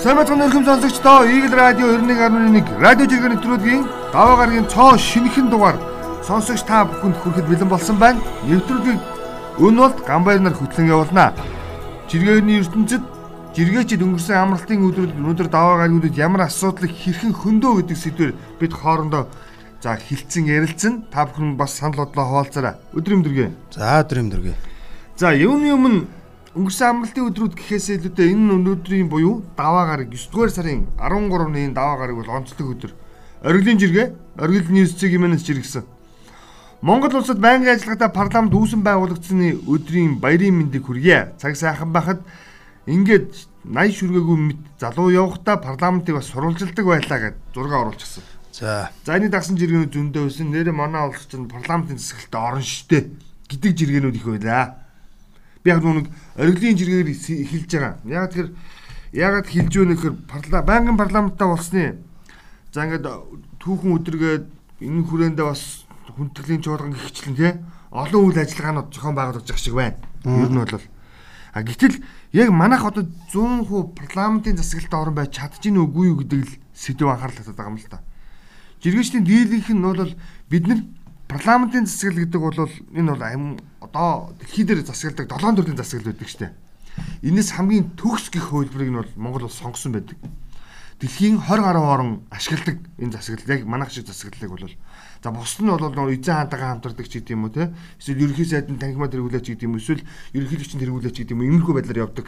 Самбатхан өрхөм сонсогчдоо Eagle Radio 91.1 радио жиргэн нэвтрүүлгийн даваа гарагийн цоо шинэхэн дугаар сонсогч та бүхэнд хүрэхэд бэлэн болсон байна. Нэвтрүүлгийг өн бол гамбайр нар хөтлөн явуулнаа. Жиргэний ертөнцид жиргээчд өнгөрсөн амралтын өдрүүд өнөөдөр даваа гарагуудад ямар асуудал хэрхэн хөндөө гэдэг сэдвээр бид хоорондоо за хилцэн ярилцсан. Та бүхэн бас санал бодлоо хуваалцаарай. Өдөр өдргөө. За өдөр өдргөө. За юуны өмнө Өнгөрсөн амралтын өдрүүд гэхээсээ илүүтэй энэ өнөөдрийн буюу даваа гараг 9 дугаар сарын 13-ны даваа гараг бол онцлог өдөр. Оргилын жиргээ, оргил ньюс цэгийн мэнэс жиргсэн. Монгол улсад байнгын ажиллагаатай парламент үүсэн байгуулагдсны өдрийн баярын мэндийг хүргье. Цаг сайхан байхад ингээд 80 шүргээгүй мэд залуу явахдаа парламентыг бас сурвалжилдаг байлаа гэд зураг оруулчихсан. За. За энэ дагсан жиргэнүүд зөндөө байсан. Нэрэ манай улс чинь парламентын засаглалтад орно штэ гэдэг жиргэнүүд их байлаа. Би яг нэг оргилын жиргээр хэлж байгаа. Яг тэр ягаад хэлж өгнө гэхээр парламент байнгын парламенттай болсны за ингээд түүхэн өдргээд энэ хүрээндээ бас хүндэтгэлийн чуулган гихчлэн тий олон үйл ажиллагаанууд зохион байгуулагдаж байгаа шиг байна. Ер нь бол а гэтэл яг манайх одоо 100% парламентын засаглалт орон байж чадчих нь үгүй юу гэдэг л сэдв анхаарал татаад байгаа юм л та. Жиргэжлийн дийлэнх нь бол бид нар парламентын засаглал гэдэг бол энэ бол одоо дэлхий дээр засагладаг долоон төрлийн засаглал байдаг штэ. Энэс хамгийн төгс гих хөлбөрийг нь бол Монгол улс сонгосон байдаг. Дэлхийн 20 гаруй орн ашигладаг энэ засаглал яг манайх шиг засаглалыг бол за бус нь бол нөө эзэн хаантайгаа хамтардаг ч гэдэм үү те. Эсвэл ерөнхий сайдын танхимаа тэргүүлээч гэдэм үү эсвэл ерөнхийлөгчийн тэргүүлээч гэдэм үү иймэрхүү байдлаар явдаг.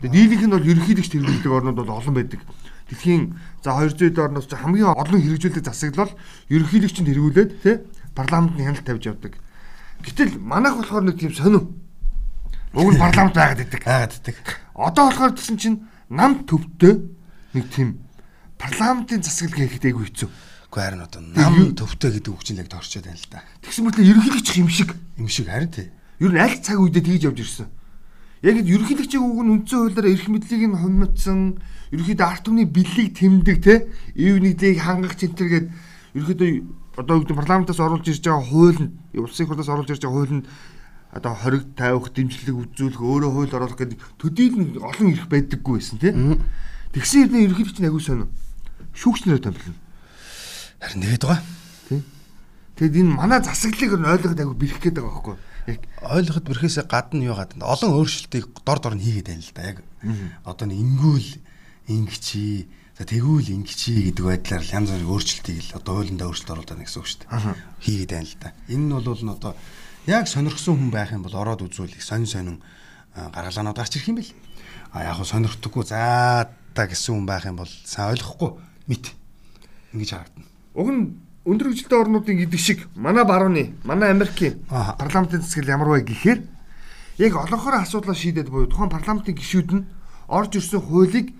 Тэгээ дийлийнх нь бол ерөнхийлөгч тэргүүлдэг орнууд бол олон байдаг. Дэлхийн за 200 орноос хамгийн олон хэрэгжүүлдэг засаглал ерөнхийлөгчийн тэргүүлээд те парламентын хяналт тавьж явдаг. Гэтэл манайх болохоор нэг тийм сонив. Уг нь парламент байгаад идэг. Байгаад идэг. Одоо болохоор гэсэн чинь нам төвтэй нэг тийм парламентын засаглал хийхэд айгүй хэцүү. Гэхдээ харин одоо нам төвтэй гэдэг үг чинь яг торчод байна л да. Тэгсэн мэтлээ ерөнхийлөгч юм шиг юм шиг харин тий. Ер нь аль цаг үедээ тэгж явж ирсэн. Яг л ерөнхийлөгчийн үг нь үндсэн хуулиар эрх мэдлийг нь хумдсан, ерөнхийдөө арт түмний бэлийг тэмдэг те, ив нэгдийг хангах цэнтэр гээд ерөнхийдөө одоо үүдэн парламентаас оруулж ирж байгаа хууль нь улсын хурлаас оруулж ирж байгаа хууль нь одоо хориг тавих, дэмжлэг үзүүлэх, өөрөө хууль оруулах гэдэг төдийл нь олон эрх байдаггүй байсан тийм. Тэгсэн хэрнээ ерөнхийдөө чинь аягүй сонио. Шүүгч нараа томилно. Харин тэгээд байгаа. Тийм. Тэгэд энэ манай засаглалыг ойлгоход аягүй бэрх гээд байгаа байхгүй юу? Яг ойлгоход бэрхээсээ гадна юу гадна олон өөрчлөлтийг дор дор нь хийгээд байна л да яг. Одоо нэг ингүүл ингэчи За тэгвэл ингэчи гэдэг байдлаар янз бүрийн өөрчлөлтийг л одоо хуулиндаа өөрчлөлт оруулаад гэсэн үг шүү дээ. Хийгээд байна л да. Энэ нь бол нь одоо яг сонирхсон хүн байх юм бол ороод үзүүлэх сонин сонин гаргалгаанууд гарч ирэх юм бэл. А яг хөө сонирхдаггүй за та гэсэн хүн байх юм бол сайн ойлгохгүй мэд. Ингэж харагдана. Уг нь өндөр хөгжилтэй орнуудын гэдэг шиг манай барууны, манай Америкийн парламентын засаг ямар вэ гэхээр яг олонхоор асуудлаа шийдээд буюу тухайн парламентын гишүүд нь орж ирсэн хуулийг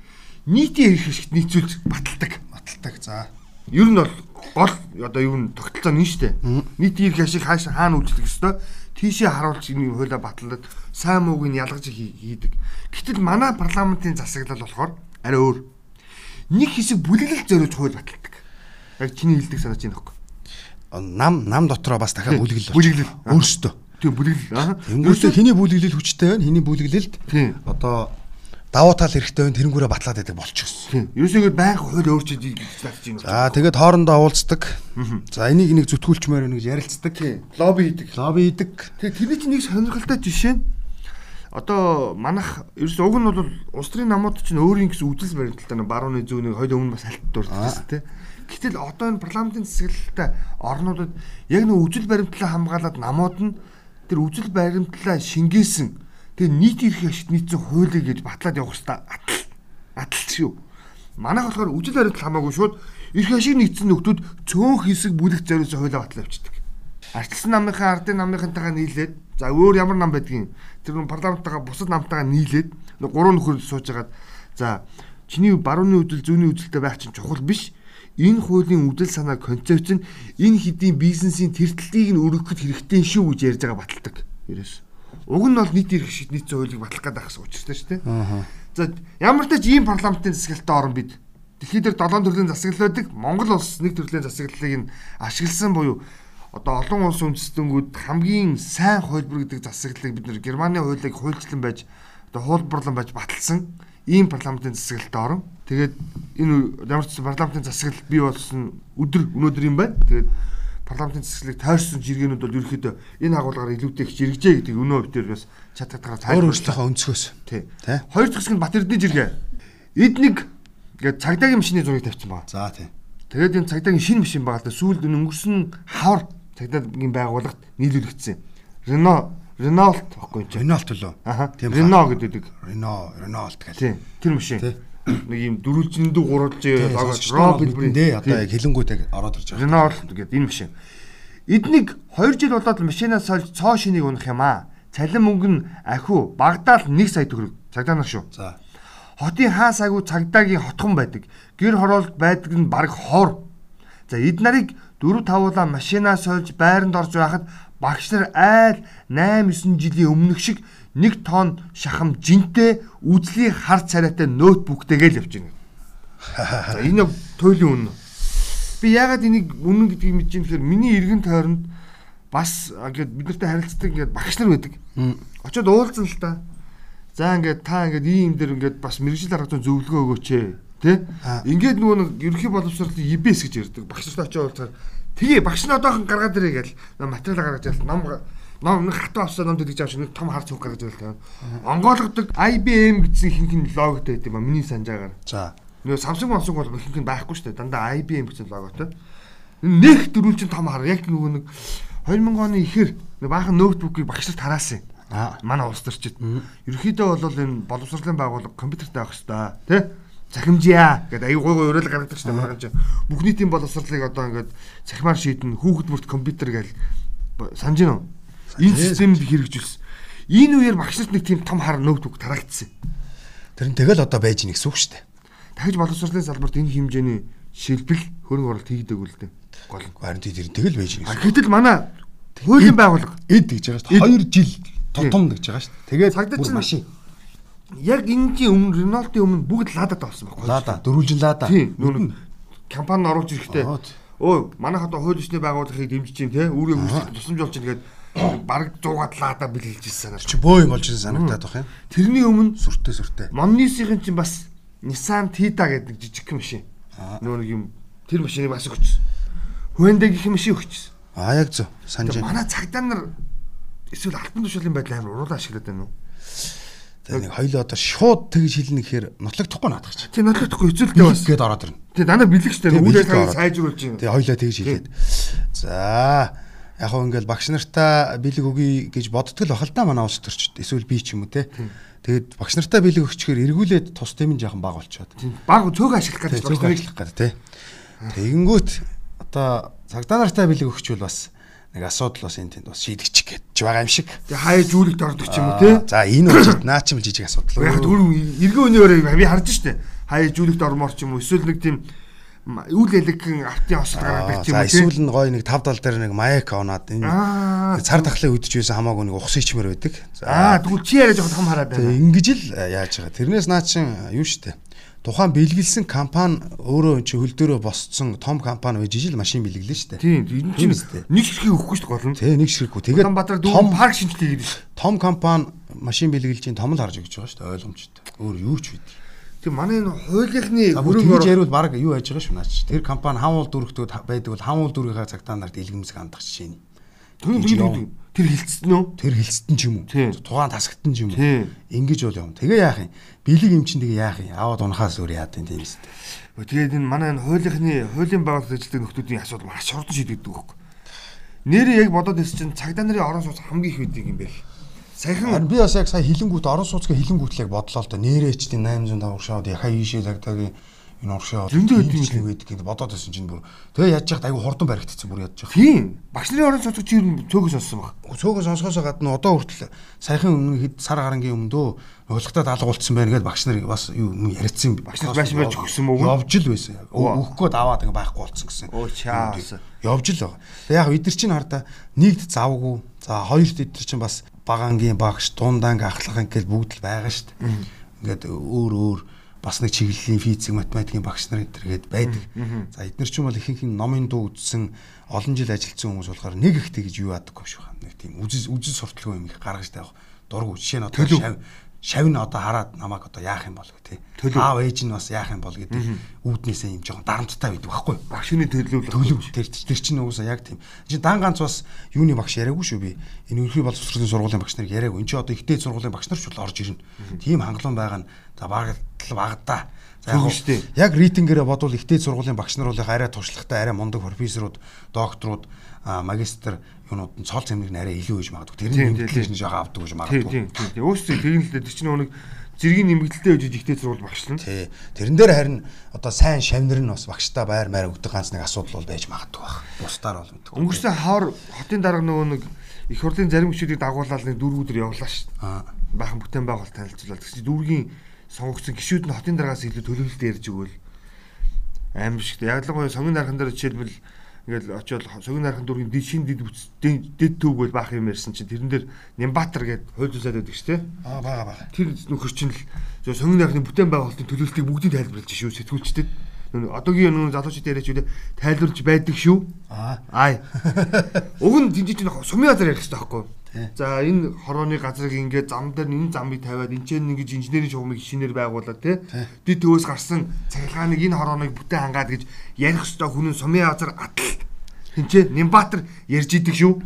нийтийн эрх ашигт нийцүүлж баталдаг. Баталдаг. За. Ер нь бол гол одоо юу н тогтолцоо нь шүү дээ. Нийтийн эрх ашиг хааш хаана үйлчлэх ёстой тийшээ харуулж энэ хуулиа батлаад сайн мууг нь ялгаж хийдэг. Гэтэл манай парламентын засаглал болохоор арай өөр. Нэг хэсэг бүлэглэл зориулж хууль баталдаг. Яг чиний хэлдэг санаж байна хөөхгүй. Нам нам дотроо бас дахиад бүлэглэл. Бүлэглэл өөртөө. Тийм бүлэглэл. Өнгөрсөн хэний бүлэглэл хүчтэй байна? Хэний бүлэглэлд одоо давуу тал хэрэгтэй байна тэрнгүүрээ батлаад байдаг болчихсон. Ерөөсөө байнга хууль өөрчилж батж юм. За тэгээд хоорондоо уулздаг. За энийг нэг зүтгүүлчмээр нэг ярилцдаг. Лобби хийдэг. Лобби хийдэг. Тэгээд тэрний чинь нэг сонирхолтой жишээ нь одоо манах ерөөс уг нь бол улс төрийн намууд чинь өөрийн гэсэн үжил баримталтай барууны зүүнийг хоёул өмнө бас хальт дурдсан тийм. Гэтэл одоо энэ парламентын засаглалтай орнуудад яг нэг үжил баримтлаа хамгаалаад намууд нь тэр үжил баримтлаа шингээсэн Тэгээ нийт эрх ашигт нийцсэн хуулийг гэж батлаад явах хэрэгтэй атал аталч юу. Манайх болохоор үжил баримт хамаагүй шууд эрх ашиг нийцсэн нөхдүүд цөөн хэсэг бүлэг зориулсан хуулиа батлаа авчдаг. Арчилсан намынхаа ардын намынхантайгаа нийлээд за өөр ямар нам байдгийг тэр парламенттайгаа бусад намтайгаа нийлээд гурван нөхөр сууж хагаад за чиний барууны үдэл зүүнний үдэлтэй байх чинь чухал биш энэ хуулийн үдэл санаа концепц нь энэ хэдийн бизнесийн тэртлийг нь өргөхөд хэрэгтэй шүү гэж ярьж байгаа баталдаг. Ерөөс. Уг нь бол нийт эрх шиг нийт зөөлийг батлах гэдэг гэсэн учиртай шүү дээ. За ямар ч ийм парламентын засаглалтаа орон бид дэлхий дээр долоон төрлийн засаглал байдаг. Монгол улс нэг төрлийн засаглалыг нь ашигласан буюу одоо олон улс үндэстнгүүд хамгийн сайн хуулбар гэдэг засаглалыг бид нэр Германы хуулийг хуульчлан байж одоо хуулбарлан байж баталсан ийм парламентын засаглалд орон тэгээд энэ ямар ч парламентын засаглал бий болсон өдөр өнөөдөр юм байна. Тэгээд парламентын засаглалыг тойрсон жиргэнүүд бол ерөөхдөө энэ агуулгаар илүүтэй их жиргэжээ гэдэг өнөө өвтөр бас чатгатгаар өөр өөрсдийнхөө өнцгөөс. Тий. Хоёр дахь хэсэг нь Бат Эрдэнэ жиргээ. Эднийг ингээд цагдаагийн машины зургийг тавьсан байна. За тий. Тэгээд энэ цагдаагийн шинэ машин байгаа л да сүүлд өнгөрсөн хавар цагдаагийн байгууллагт нийлүүлэгдсэн. Рено Renault баггүй юм чи. Renault лөө. Аха. Renault гэдэг. Renault, Renault гэх. Тийм. Тэр машин. Нэг юм дөрвөлжиндүү гурвалж логоч Робин Робин брэндээ одоо яг хилэнгүүтэй ороод ирж байгаа. Renault гэдэг энэ машин. Эднийг 2 жил болоод машинаас сольж цоо шинийг унах юм аа. Цалин мөнгө нь ахиу багадаа л 1 сая төгрөг. Цагдаа нар шүү. За. Хотын хаа сайгүй цагдаагийн хотхон байдаг. Гэр хороолт байдаг нь баг хор. За эд нарыг 4 5 удаа машинаас сольж байранд орж байхад багш нар айл 8 9 жилийн өмнөх шиг 1 тонн шахам жинтэй үзлийн хар царайтай ноутбуктэйгээ л явж байна. За энэ туйлын үнэ. Би яагаад энийг үнэн гэдгийг мэдэж юм тэгэхээр миний эргэн тойронд бас ингээд бид нартай харилцдаг ингээд багш нар байдаг. Очоод уулзсан л та. За ингээд та ингээд ийм дээр ингээд бас мэрэгжил арга зүйн зөвлөгөө өгөөч ээ. Тэ? Ингээд нөгөө нэг ерөнхий боловсролын ИБС гэж ярьдаг. Багш нартай очоод уулзахаар тэгээ багш нь одоохон гаргаад ирээ гэл материал гаргаж ял ном ном нэг хатаа авсан ном дэгж авч нэг том хар цуг гаргаж тавина. Онгойлгодог IBM гэсэн хинхэн логотой байт юм а миний санджаагаар. За. Нөгөө Samsung Samsung бол нь байхгүй шүү дээ. Дандаа IBM гэсэн логотой. Нэг дөрвөлжин том хар яг нөгөө нэг 2000 оны ихэр нэг баахан ноутбукийг багш нар тараасан. Аа. Манай улс төрчид. Ерөнхийдөө бол энэ боловсролын байгууллага компьютертэй авах хэрэгтэй тий захимжия гэдэг аюу гой гой уриалга гаргадаг шүү дээ маргаан чинь бүх нийтийн боловсролыг одоо ингээд цахимаар шийдэн хүүхэд бүрт компьютер гэж санаж гин үү энэ системд хэрэгжүүлсэн энэ үеэр багш нарт нэг тийм том хар ноутбук тараагдсан Тэр нь тэгэл одоо байж үг шүү дээ. дахиж боловсролын салбарт энэ хэмжээний шилбэл хөрөнгө оруулалт хийгдэг үл дээ гол. Харин тий тэр нь тэгэл байж гэсэн. гэтэл манай хуулийн байгууллага Эд гэж байгаа шүү дээ. 2 жил тутам гэж байгаа шүү дээ. Тэгээд Цагдаа бүр чинь- машин. яг энэний өмнө Реналтын өмнө бүгд ладад болсон байхгүй Лада дөрвөлжин лада. Тийм нүүн компани оруулж ирэхдээ өө манайх одоо хууль ёсны байгууллагыг дэмжиж чинь те үүрээ хүсэлт тусламж болж чинь тэгээд баг 100-аад лада бэлгэлж ирсэн санаа. Чи бөө юм болж ирсэн санагдаад байх юм. Тэрний өмнө Сүртэй сүртэй. Моннисийн чинь бас Nissan Tida гэдэг нэг жижиг машин. Нөө нэг юм тэр машиныг бас өгчсөн. Hyundai гэх машин өгчсөн. Аа яг зөв. Санаж манай цагдаа нар эсвэл алтан тушаалын байдал амар уруулаа ашиглаад байна уу? Тэгээ нэг хоёлоо одоо шууд тэгж хэлнэ гэхээр нотлогдохгүй наадах чи. Тий нотлохдохгүй хэцүүлтэй бас. Гээд ороод ирнэ. Тий дандаа бэлэг штэ Тий, үүдээ бэлэг тань ороод. сайжруулж байна. Тэгээ хоёлоо тэгж хэлээд. За яг хөө ингээл багш нартаа бэлэг өгье гэж боддог л бахал та манай улс төрчд эсвэл би ч юм уу те. Тэгээд багш нартаа бэлэг өгчгээр эргүүлээд тус тэм нь жоохон баг болчиход. Баг цөг ашиглах гэж зөв ажиллах гэдэг те. Тэгэнгүүт одоо цагдаа нартаа бэлэг өгчвөл бас нэг асуудал бас энэ тэнд бас шийдэгчих гэж байгаа юм шиг. Тий хаяа жүүлэгт ордог ч юм уу тий. За энэ үчид наа ч юм жижиг асуудал. Яг түр эргэн өнөөр би харж штэ. Хаяа жүүлэгт ормоор ч юм уу эсвэл нэг тийм үйл элэгхэн автын осол гаргадаг юм За уу тий. эсвэл нь гоё нэг тав тал дээр нэг маяк оноод энэ цар тахлын үдж байсан хамаагүй нэг ухсан ичмэр байдаг. Аа тэгвэл чи яриа жоохон том хараад байна. ингэж л э, яаж байгаа. Тэрнээс наа чин юу штэ. Тухайн бэлгэлсэн компани өөрөө чи хөл дөрөө босцсон том компани байж ижил машин бэлгэлнэ штэ. Тийм энэ Тийм чинь нэг хэрхийг өгөхгүй дээ гол нь. Тэ нэг ширхгүү. Тэгээд том парк шинжилгээ хийдэг шүү. том компани машин бэлгэлж чинь том л харж өгч байгаа штэ ойлгомжтой. Өөр юу ч бид. Тийм манай энэ хуулийнхны хөрөнгө оруулалт яриул баг юу яаж байгаа шүү наач. Тэр компани хаан уул дүрхтүүд байдаг бол хаан уул дүрхийнхаа цагтаа нарт илгэмсэг хандах жишээ нь. тэр хилцсэн үү? Тэр хилсэлтэн ч юм уу. Тугаан тасгтэн ч юм уу. Ингэж бол юм. Тэгээ яах юм? Бэлэг юм чин тэгээ яах юм? Аваад унахаас өөр яад юм тийм үстэй. Тэгээд энэ манай энэ хуулийнхны хуулийн байгууллагад ажилладаг нөхдүүдийн асуудал маш хурдан шийдэгддэг байхгүй. Нэрээ яг бодоод ирсэн чинь цагдаа нарын орон сууц хамгийн их байдаг юм байл. Саяхан би бас яг сая хилэнгүүт орон сууцгийн хилэнгүүтлэг бодлоо л да. Нэрээчдийн 805 уршаад яхаа ийшээ лагдагийн энэ уршаа Зөндөө юм байдаг гэдэг бодоод байсан чинь бүр тэгээ яаж яхад айгу хурдан баригдчихсан бүр яаж яах. тийм багш нарын орон сууц чи цөөхөс сонссон баг. Цөөхөн сонсохоос гадна одоо хүртэл саяхан өмнө хэд сар гарангийн өмнө дөө ойлгохтад алгуулсан байна гэдээ багш нар бас юу юм яриадсан. Багш нар байш байж өгсөн мөг? Явж л байсан. Өгөх гээд аваад ингээ байхгүй болцсон гэсэн. Оо, чаас. Явж л байгаа. Тэгээ яг бид нар чинь хардаа нэгд завгүй. За хоёрт бид нар чинь бас багангийн багш, дундаанг ахлах ингээл бүгд л байгаа шүү дээ. Ингээд өөр өөр бас нэг чиглэлийн физик, математикийн багш нар энэ гээд байдаг. За эдгээр чинь бол ихэнх нь номын дуу үзсэн олон жил ажилласан хүмүүс болохоор нэг ихтэй гэж юу яадаг юм шиг байна. Нэг тийм үзэл үзэл сурталгүй юм их гаргаж тавих дургу жишээ нь одоо шавь нь одоо хараад намайг одоо яах юм бол тээ. Аав ээж нь бас яах юм бол гэдэг үүднээсээ юм жоохон дарамттай байдаг байхгүй. Багш хүний төлөвлөл төлөв тэр тэр чинь уусаа яг тийм. Чи дан ганц бас юуны багш яриаггүй шүү би. Энэ өнхий бол сургуулийн багш нар яриаггүй. Энд чи одоо ихтэй сургуулийн багш нар ч бол орж ирнэ. Тийм хангалуун байгаа нь за багтал багадаа. За яг яг рейтингээрээ бодвол ихтэй сургуулийн багш нар бол арай туршлагатай, арай мундаг профессорууд, докторууд, магистр юунууд нь цол нь арай илүү гэж магадгүй. Тэр нь нэмэгдэлж нь жоохон авдаг гэж магадгүй. Тийм тийм тийм. Өөсөө. Тэр чинь нэг зэргийн нэмэгдэлтэй үжиж ихтэй сурвал багшлна. Тий. Тэрэн дээр харин одоо сайн шавнар нь бас багштай байр маяр өгдөг ганц нэг асуудал бол байж магадгүй баг. Бусдаар бол мэдгүй. Өнгөрсөн хавар хотын дарга нөгөө нэг их хурлын зарим хүчүүдийг дагуулаад нэг дөрөв өдөр явлаа шүү. Аа. Баахан бүтээн байгуулалт танилцуулаад тэгсэн дүүргийн сонгогдсон гişүүд нь хотын даргаас илүү төлөвлөлтөд ярьж өгөөл аим шиг. Яг л гоё сонгон дархан дээр жишээлбэл Ингээл очиод согин нархан дүүргийн дид шин дид дид төвгөл баах юм ярьсан чинь тэрэн дээр Нямбатар гээд хууль зүйсаад байдаг шүү дээ. Аа бага бага. Тэр нөхөр чинь л согин нархны бүтээн байгуулалтын төлөвлөлтийг бүгдийг тайлбарлаж шүү сэтгүүлчдэд. Одоогийн нөгөө залуучууд яриач үлээ тайлбарлаж байдаг шүү. Аа. Аа. Уг нь тэмжиж чинь сумын газар ярих хэрэгтэй байхгүй юу? За энэ хорооны газрыг ингээд зам дээр энэ замыг тавиад энэ ч ингэж инженерийн шугамыг шинээр байгуулад тий. Дид төвөөс гарсан цахилгааныг энэ хорооныг бүтээн хангаад гэж ярих ёстой хүн сумын газар атал. Тинчээ Нимбатар ярьж идэг шүү.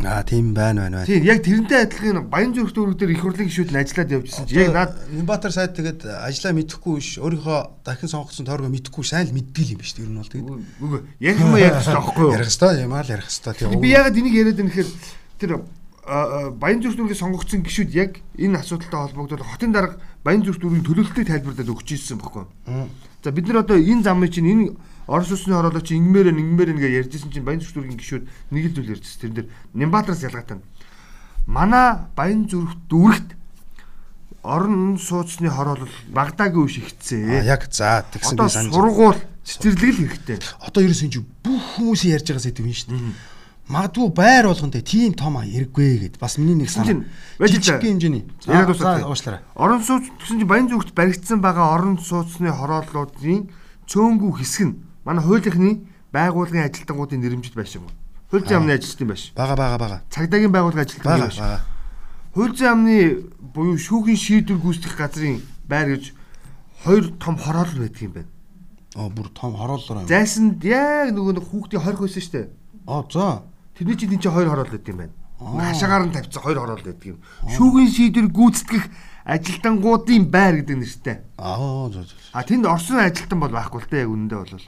Аа тийм байна байна байна. Тийм яг тэрнтэй адилхан баян зүрх дүүрэг дээр их хурлын гишүүд нь ажиллаад явжсэн чи яг наад Нимбатар сайд тэгээд ажиллаа мэдэхгүй биш өөрийнхөө дахин сонгогдсон тойргоо мэдэхгүй сайн л мэддэг юм биш тэр нь бол тэгээд үгүй ярих юм ярих хэрэгтэй байхгүй юу? Ярих хэрэгтэй юм аа л ярих хэрэгтэй тийм. Би ягаад энийг яриад байна гэхээр тэр Баян зүрх дүүргийн сонгогдсон гишүүд яг энэ асуудалтай холбогдоод хотын дарга Баян зүрх дүүргийн төлөвлөлтийг тайлбарлаад өгч ирсэн баггүй. За бид нар одоо энэ замыг чинь энэ Орос улсны хороолоо чи ингэмээр ингэмээр нэгэ ярьжсэн чинь Баян зүрх дүүргийн гишүүд нэг л зүйл ярьжсэн. Тэрэн дээр Нямбатраас ялгаатай. Манай Баян зүрх дүүрэгт орон сууцны хороолол Багдаагийн үе шигцээ. Яг за тэгсэн би санаж. Сургуул цэцэрлэг л хэрэгтэй. Одоо ерөөс энэ бүх хүмүүсийн ярьж байгаа сэдв юм шүү дээ магадгүй байр болгонд тийм том хэрэггүй гэд бас миний нэг санаа. Жижиг хэмжээний. Яг уучлаарай. Орон сууц гэсэн чинь баян зүгт баригдсан байгаа орон сууцны хорооллуудын цөөнгүү хэсэг нь манай хуулийнхны байгууллагын ажилтнуудын нэрэмжит байшин. Хууль зүйн амны ажилтны байшин. Бага бага бага. Цагдаагийн байгууллага ажилтны байшин. Хууль зүйн амны буюу шүүхийн шийдвэр гүйцэтгэх газрын байр гэж хоёр том хороолол байдаг юм байна. Аа бүр том хорооллоор юм. Зайсанд яг нөгөө хүүхдийн хорих байсан шүү дээ. Аа за. Тэрний чинь энэ хоёр хороол байдаг юм байна. Хашаагаар нь тавьсан хоёр хороол байдаг юм. Шүүгийн шийдвэр гүйцэтгэх ажилтангуудын байр гэдэг нэртэй. Аа зөө зөө. А тэнд орсон ажилтан бол байхгүй л дээ яг үнэндээ бол.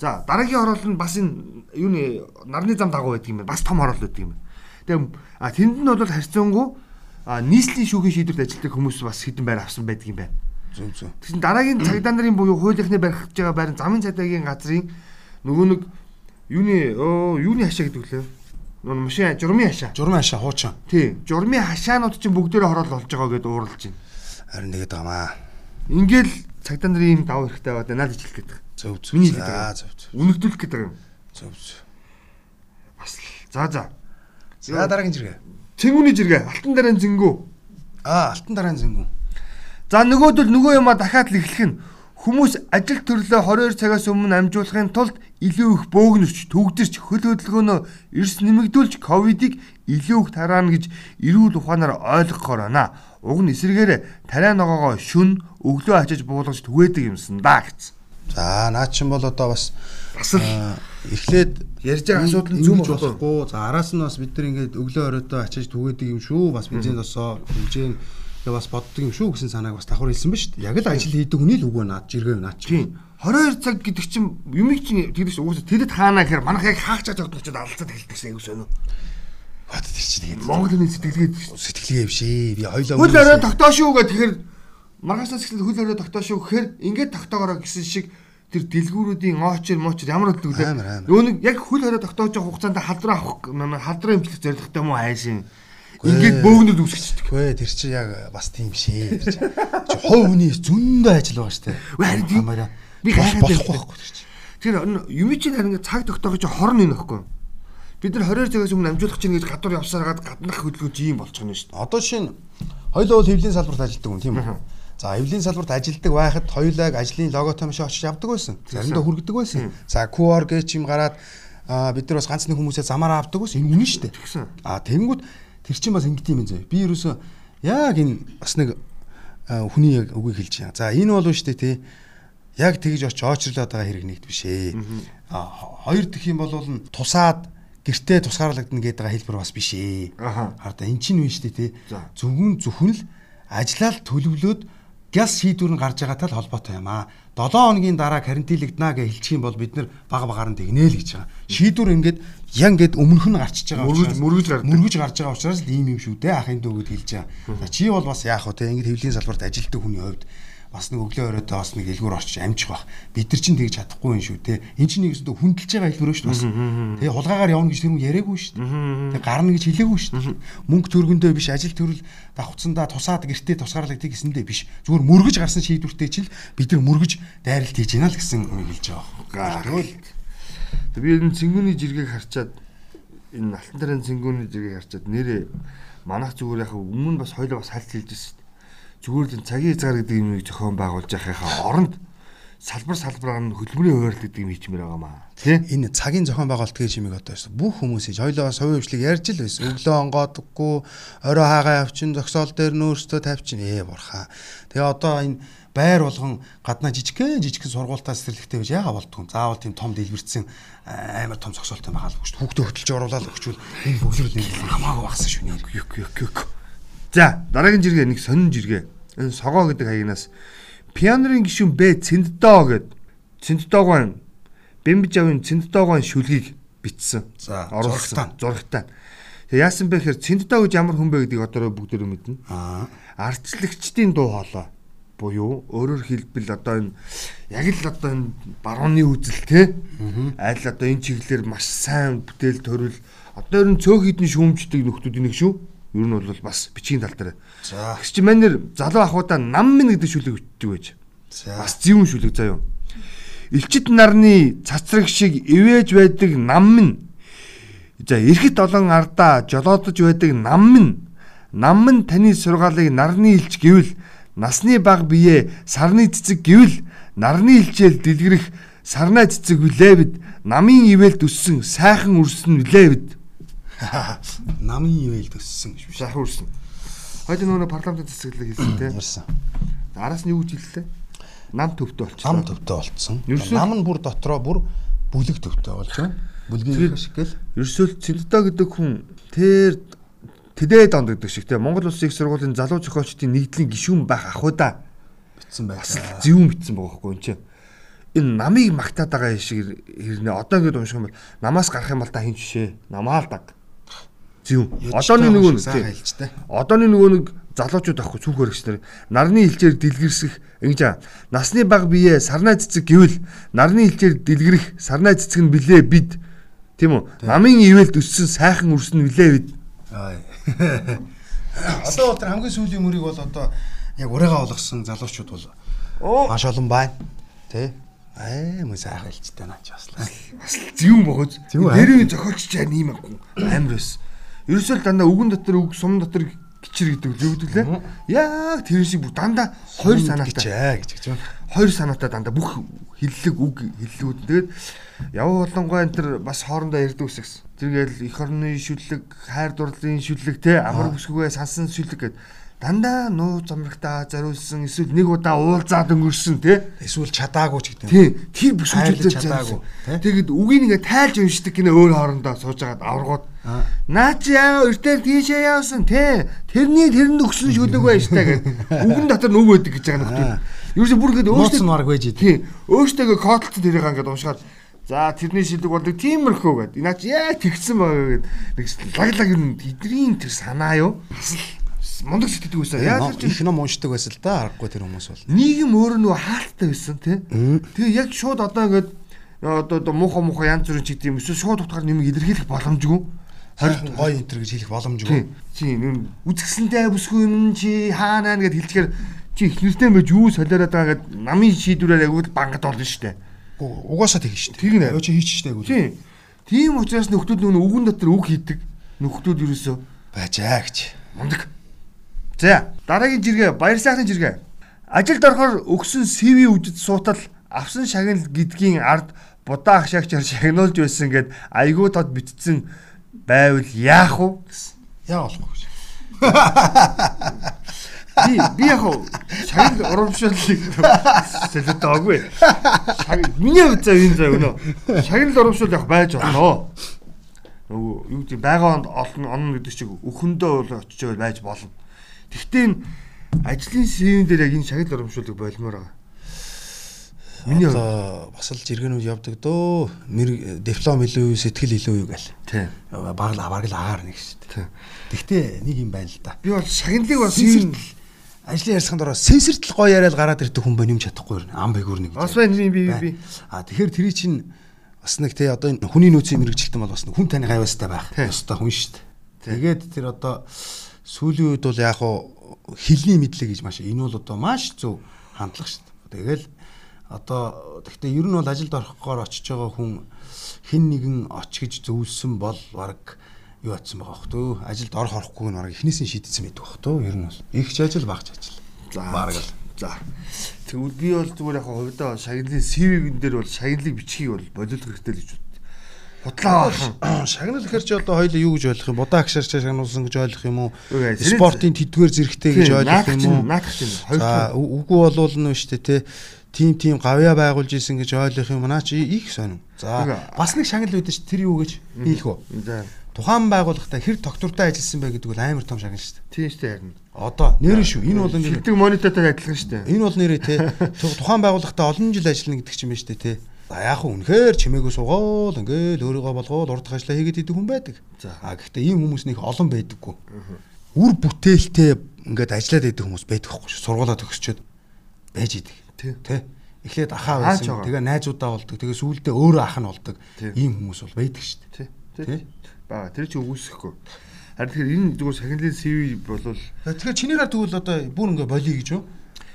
За дараагийн хороол нь бас энэ юуны нарны зам дагуу байдаг юм байна. Бас том хороол байдаг юм байна. Тэгээ а тэнд нь бол харьцангуй нийслэлийн шүүхийн шийдвэрт ажилладаг хүмүүс бас хэдэн байр авсан байдаг юм байна. Зөв зөв. Тэгсэн дараагийн цагдаа нарын буюу хуулийнхны барих гэж байгаа байр замын цагдаагийн газрын нөгөө нэг юуны оо юуны хашаа гэдэг лээ. Нөө машин журмын хашаа. Журмын хашаа хуучин. Тий. Журмын хашаанууд чинь бүгдээрээ хороол болж байгаа гэдээ ууралж байна. Харин тэгээд байгаамаа. Ингээл цагдаа нарын даваа хэрэгтэй байгаа надад ижил гэдэг. Зөв зөв. Миний хэлдэг. Аа зөв зөв. Үнэгдүүлэх гэдэг юм. Зөв зөв. Бас л. За за. За дараагийн жиргээ. Цэнгүүний жиргээ. Алтан дараа зэнгүү. Аа алтан дараа зэнгүү. За нөгөөдөл нөгөө юма дахиад л эхлэх нь Хүмүүс ажил төрлөө 22 цагаас өмнө амжуулахын тулд илүү их бөөгнөрч, төгдөрч, хөл хөдөлгөөнөө эрс нэмэгдүүлж ковидыг илүү их тараана гэж эрүүл ухаанаар ойлгохоор байна. Уг нь эсрэгээр тариа ногоогоо шүн өглөө ачиж буулгаж түгээдэг юмсан да гэсэн. За наа чин бол одоо бас бас эхлээд ярьж байгаа асуудал нь зөв болохгүй. За араас нь бас бид нар ингээд өглөө оройтой ачиж түгээдэг юм шүү. Бас бензин тосоо хэмжээ Тэгээ бас боддог юм шүү гэсэн санааг бас давхар хэлсэн ба шүү дээ. Яг л ажил хийдэг хүний л үгүй наад жиргээ наад чи. 22 цаг гэдэг чинь юмыг чинь тэр чинь угсаа тэдэд хаана гэхээр манайх яг хаах чад тогтолцоод алцаад хэлдэгсэн аягүй сонио. Бат тэр чинь тэгээд Монгол хүний сэтгэлгээд сэтгэлгээ юм шээ. Би хоёлоо хөл орой тогтоо шүү гэх тэгэхээр маргаснаас эхлээд хөл орой тогтоо шүү гэхээр ингээд тогтоогороо гэсэн шиг тэр дэлгүүрүүдийн оочер моочер ямар бодлоо лээ. Юу нэг яг хөл орой тогтоож байгаа хугацаанд халдраа авах халдраа имплэх зорилготой юм уу хайшин. Ингээд бөөгнөд үсгэждэг. Үгүй тэр чи яг бас тийм шээ. Чи хов хүний зөндөө ажил байгаа штэ. Тийм би гайхаад байхгүй тэр чи. Тэр юм чинь харин цаг тогтоогож хорн энэ байхгүй. Бид нар 22 цагаас өмнө амжуулах чинь гэж гадуур явсараад гаднах хөдөлгөөж ийм болчих нь шүү дээ. Одоо шинэ хоёулаа бол хэвлийн салбарт ажилладаг хүн тийм үү? За хэвлийн салбарт ажилладаг байхад хоёулаа ажлын логотой маш очиж явдаг байсан. Заримдаа хүргэдэг байсан. За QR гэж юм гараад бид нар бас ганц нэг хүмүүсээ замаараа авдаг байсан. Энэ үнэн шүү дээ. А тэгэнгүүт Тэр чинь бас ингэдэм юм зөө. Би ерөөсөө Яг энэ бас нэг хүний яг үгийг хэлж байгаа. За энэ болов дээ тий. Яг тэгж очиж очрлоод байгаа хэрэг нэгт биш ээ. А хоёр дэх юм бол тусаад гэртээ тусгаарлагдана гэдэг хэлбэр бас биш ээ. Хараа эн чинь биш дээ тий. Зөвхөн зөвхөн л ажиллаад төлөвлөөд гяс шийдвэр нь гарч байгаатай холбоотой юм аа. 7 хоногийн дараа карантинлэгдана гэж хэлчих юм бол бид нэр бага багаар нь тэгнэ л гэж байгаа. Шийдвэр ингээд яг ингээд өмнөх нь гарчиж байгаа Мөргөж- мөргөж гардаг. мөргөж гарч байгаа учраас л ийм юм шүү дээ ахын дүү гэд хэлж байгаа. Чи бол бас яах вэ те ингээд хэвлийн салбарт ажилтдаг хүний хувьд бас нэг өглөө оройтой бас нэг элгүүр орчиж амжих бах. Бид нар чинь тэгж чадахгүй юм шүү те. Энд чинь нэг өстө хүндэлж байгаа хэлбэр шүү дээ бас. Тэгээ хулгаагаар явна гэж тэр хүн яриаггүй шүү дээ. Тэгээ гарна гэж хэлээгүй шүү дээ. Мөнгө төргөндөө биш ажил төрөл давхцсандаа тусаад гэртээ тусгаарлагдгийг гэсэндээ биш. Зүгээр мөргөж гарсан шийдвэртэй чил бид нар мөргөж дайралт хийж гинэ л гэсэн үг хэлж байгаа. Тэгвэл би энэ цэнгүүний жиргэг харчаад энэ алтан дарын цэнгүүний жиргэг харчаад нэрээ манах зүгээр яг өмнө бас хоёлоо бас хальт хэлж байсан. Зүгээр л цагийн хязгаар гэдэг юмыг зохион байгуулж байхаа оронд салбар салбараар нь хөдөлмөрийн хуваарлт гэдэг юм хийчмээр байгаа маа. Тэ? энэ цагийн зохион байгуулалт гэж юмыг одоо ерөөсө бүх хүмүүс хийж хоёлоо совын хвшлийг ярьж л байсан. Өглөө онгоодгүй, орой хаагаа явчин, зөксөөл дээр нөөстөө тавьчин ээ бурхаа. Тэгээ одоо энэ байр болгон гаднаа жижигхэн жижигхэн сургуультаас цэцэрлэгтэй байж яага болдгоо. Заавал тийм том дэлбэрсэн амар том зөксөөлтэй байгаа л шүү. Хүүхдээ хөтөлж оруулаад өгчвөл энэ бөглөрөл нэг хамаагүй багсан шүү. Юк юк юк. За дараагийн жиргээ нэг сонин жиргээ. Энэ согоо гэдэг хаягнаас пианерын гишүүн Б Цэнддоо гэд Цэнддоогоо Бэмбижавын Цэнддоогоо шүлгийг бичсэн. За, оруулсан. Зурагтай. Тэгээ яасан бэ гэхээр Цэнддоо гэж ямар хүн бэ гэдгийг одоо бүгдөө мэднэ. Аа. Ардчлагчдын дуу хоолой буюу өөрөөр хэлбэл одоо энэ яг л одоо энэ барууны үзэл те аль одоо энэ чиглэлээр маш сайн бүтээл төрөл одоо ер нь цөөх хідэн шүүмждэг нөхдүүдийн нэг шүү ер нь бол бас бичгийн тал дээр. За. Тэгс чи манер залуу ахуудаа нам минь гэдэг шүлэг өгдөг байж. За. бас зөвүүн шүлэг заяа элчит нарны цацраг шиг ивэж байдаг нам минь. За эрэхт олон ардаа жолоодож байдаг нам минь. Нам минь таны сургаалыг нарны илч гэвэл насны баг бие сарны цэцэг гэвэл нарны илчээл дэлгэрэх сарнаа цэцэг үлээвд намын ивэлд өссөн сайхан үрсэн үлээвд Намын ивэл төссөн гэж биш. сайхан үрсэн хойд нөгөө парламентын засаглалыг хэлсэн те Ярьсан. араас нь юу гэж хэллээ нам төвтэй болчихсон Нам төвтэй болцсон. Нам нь бүр дотроо бүр бүлэг төвтэй болж байна. Бүлгийн шиг гэл. Ерөөсөө Цэнддаа гэдэг хүн тэр тэдээд онд гэдэг шиг те Монгол Улсын их сургуулийн залуу зохиолчдын нэгдлийн гишүүн байх ахуйда битсэн бас байсан. зөвүүн битсэн байгаа хгүй энэ чинь. Энэ намыг магтаад байгаа шиг хэрнээ одоо ингэж унших юм бол намаас гарах юм бол та хин жишээ намаа л даг. Зөв. Одооны нөгөө нэг тий. хэлжтэй. Одооны нөгөө нэг залуучууд ахгүй цүнх өргөч нар нарны хилчээр дэлгэрсэх ингэж насны баг бие сарнаа цэцэг гэвэл нарны хилчээр дэлгэрэх сарнаа цэцэг нь билээ бид тийм үү намын ивэлд өссөн сайхан үрсэн билээ бид. Одоо тэр хамгийн сүүлийн мөрийг бол одоо яг урайгаа болгосон залуучууд бол маш олон байна. Тэ? Аа мөн сайхан хэлжтэй наач бас. бас зөвүүн бохож Зөвүүн, дээрээ зохиолч чаа нэм ахгүй амар байсан ерөөсөө л дандаа үгэн дотор үг сум дотор гिचэр гэдэг л өвдөглөө яг тэр шиг бүх дандаа хоёр санаатай. гэж гэж байна. хоёр санаатай дандаа бүх хиллэг үг хиллүүд тэгээд яваа болонгой энэ төр бас хоорондоо ярьдаг ус гэсэн. Тэргээл эх орны шүлэг, хайр дурлалын шүлэг те амар бүсгүйгээ сансан шүлэг гэд дандаа нуу замрагтаа зориулсан эсвэл нэг удаа уулзаад өнгөрсөн те Эсвэл чадаагүй ч гэдэг юм. тий. Тэр бүсгүйжүүлээд Хайрлаж чадаагүй, тий? тэгэд үгийг ингээ тайлж уншдаг гинэ өөр хоорондоо сууж агаад аврагууд Аа. наа чи яа өртөө тийшээ явсан те тэрний тэрэнд өгсөн шүлэг байж та гэд. Үгэн дотор нүг байдаг гэж байгаа нөхдөд ерөөсө бүр ингээ өөртөө марг байж идэв. тий. Өөртөө кодлцод тэрийг ингээ уншаад за тэрний шилдэг болдог тиймэрхүү гэд. Чи яа тэгсэн байгаа гэд. Нэг лаглаг юм эдний тэр санаа юу мундаг сэтгэдэг байсан яа тэр чи их ном уншдаг байсан л да аргагүй тэр хүмүүс бол. нийгэм өөр нөгөө хаалттай байсан тий. Тэгээ яг шууд одоо ингээд одоо муухай муухай янз бүрийн ч гэдэм эсвэл шууд утгаар нэмийг илэрхийлэх боломжгүй. Харин гоё энэ гэж хэлэх боломжгүй. Тий. Чи нүн үзэсгэлэнтэй бүсгүй юм чи хаанаа гэд хэлчихээр чи их нэртэй байж юу солиороод байгаа гэд намын шийдвэрээр агуул бангад болно. У- Угаасаа тэгнэ дээ. Тэгнэ. Юу чи хийчих штэ Тий. Тийм учраас нөхдүүд нөгөө үгэн дотор үг хийдэг. Нөхдүүд ерөөсөө Бажаа гэж. мундаг. За дараагийн жиргээ баяр сайхны жиргээ. Ажилд орохоор өгсөн CV үжид суутал авсан шагнал гэдгийн ард будаа ахшаагчаар шагнуулж байсан гэд айгүй тод битцсэн байвал яах вэ гэсэн. Яа болохгүй гэж. Би би яг шагнал урамшууллыг солиотоогүй. Шаг миний хувьд за энэ заа өнөө. Шагнал урамшуул яг байж болно. Нөгөө юу гэдэг байгаа олон онно гэдэг чиг өхөндөө бол очиж байж болно. Гэхдээ энэ ажлын сэвэн дээр яг энэ шагнал урамшуулыг болмоор байгаа. Миний одоо бас л жиргэнүүд явдаг дөө. Мэр диплом илүү юу, сэтгэл илүү юу гэл. Тийм. Баг л баг л агаар нэг шүү дээ. Тэгтээ нэг юм байна л да. Би бол шагналыг бас Сэнсэртэл ажлын ярьсанд ороо сэнсэртэл гоё яриад гараад ирдэг хүн байна юм чадахгүй ам байгуур нэг. бас байна би би би. А тэгэхээр тэрий чинь бас нэг те одоо энэ хүний нөөцийн мэрэгчлэлтэн бол бас хүн таны гайвастай байх. Ёстой хүн шүү дээ. Тэгээд тэр одоо сүүлийн үед бол яг хуу хилний мэдлэг гэж маш энэ бол одоо маш зөв хандлага шүү дээ. Тэгэл одоо гэхдээ ер нь бол ажилд орохгоор очиж байгаа хүн хин нэгэн оч гэж зөвлөсөн бол баг юу атсан байгаа хөх төө ажилд орох орохгүйг нь баг эхнээсээ шийдсэн байдаг хөх төө ер нь бол ихч ажил багч ажил За баг л За. Тэгвэл би бол зүгээр яг хувьдаа шагналын CV-н дээр бол шагналыг бичгийг бол болиулах хэрэгтэй л гэж. Худлаа бахан. шагнал гэхэр чи одоо хоёул юу гэж ойлгох юм будаа агшаар чи шагнуулсан гэж ойлгох юм уу спортын тэдгээр зэрэгтэй гэж ойлгох юм уу Наадах хоёр За үгүй болвол нь шүү дээ те тим тим гавья байгуулж исэн гэж ойлгох юм наа чи их сонин. За бас нэг шагнал үүдэн чи тэр юу гэж хийх вэ? За. Тухайн байгууллагатай хэр доктортой ажилласан бэ гэдэг бол амар том шагнал шүү дээ. Тийм шүү дээ харин. Одоо нэр шүү. Энэ бол ингээд Шилдэг монитортой адилхан шүү дээ. Энэ бол нэрээ те ту- тухайн байгууллагатай олон жил ажиллана гэдэг ч юм байна шүү дээ те. Яг хөө үнэхээр чимээгүй суугаал ингээл өөрийгөө болгоод урдах ажлаа хийгээд идэг хүн байдаг. За. Гэхдээ ийм хүмүүс нэг олон байдаггүй. Үр бүтээлтэй ингээд ажиллаад идэг хүмүүс байдаг хгүй шүү. Сургуулаа төгсчөөд байж идэг. Тэ. Эхлээд ахаа байсан. Тэгээ найзуудаа болдог. Тэгээ сүүлдээ өөрөө ах нь болдог. Ийм хүмүүс бол байдаг шүү дээ. Тий. Бага тэр чинь үгүйсэхгүй. Харин тэгэхээр энэ зүгээр шагналын CV болвол Тэгэхээр чиний гар тэгвэл одоо бүр ингээ болиё гэж юу?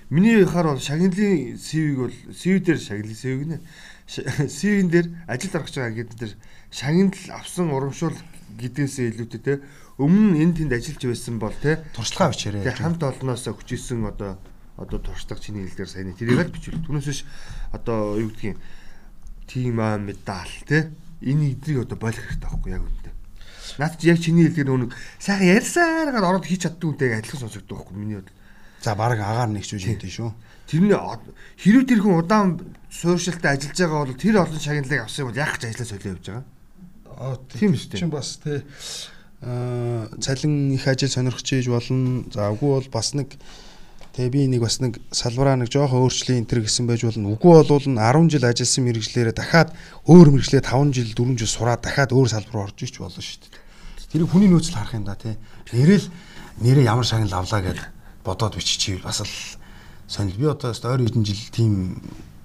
миний хаар бол шагналын CV-г бол CV дээр шагналын CV гинэ. CV-н дээр ажил аргаж байгаа гэдэг дээр шагнал авсан урамшуул гэдгээсээ илүүтэй те өмнө энэ тэнд ажиллаж байсан бол те Туршлага бичээрэй. Тэгээ хамт олноос хүчээсэн одоо одоо туршлага чиний хэлдгээр сайн тэрийг л бичвэл түүнээс биш одоо юу гэдгийг тим аа медаль те энэ эдрийг одоо болох хэрэгтэй байхгүй яг үнэндээ. Наад чи яг чиний хэлдгээр нүг сайхан ярьсаар гад ороод хийж чаддгүй үнтэй адилхан сонсогддог байхгүй миний бодлоо. За баг агаар нэгчүүж хийдэж шүү. Тэрний од- хэрвээ тэр хүн удаан суурьшилтай ажиллаж байгаа бол тэр олон шагналыг авсан юм бол яг ч ажиллаа солио явж байгаа. Аа Тийм шүү дээ. Чин бас тий аа цалин их ажил сонирхож ийж болно. За үгүй бол бас нэг тэгээ би нэг бас нэг салбараа нэг жоохон өөрчлөлийн энэ төр гэсэн байж болно. Үгүй болвол нь 10 жил ажилласан мэрэгчлэрээ дахиад өөр мэрэгчлээ 5 жил 4 жил сураад дахиад өөр салбар руу орж ич болно шүү дээ. Тэрийг хүний нөөцөл харах юм да тий. Нэрэл нэрээ ямар шагнал авлаа гэд бодоод биччихвэл бас л сонир. Би одоо ойр хэдэн жил тийм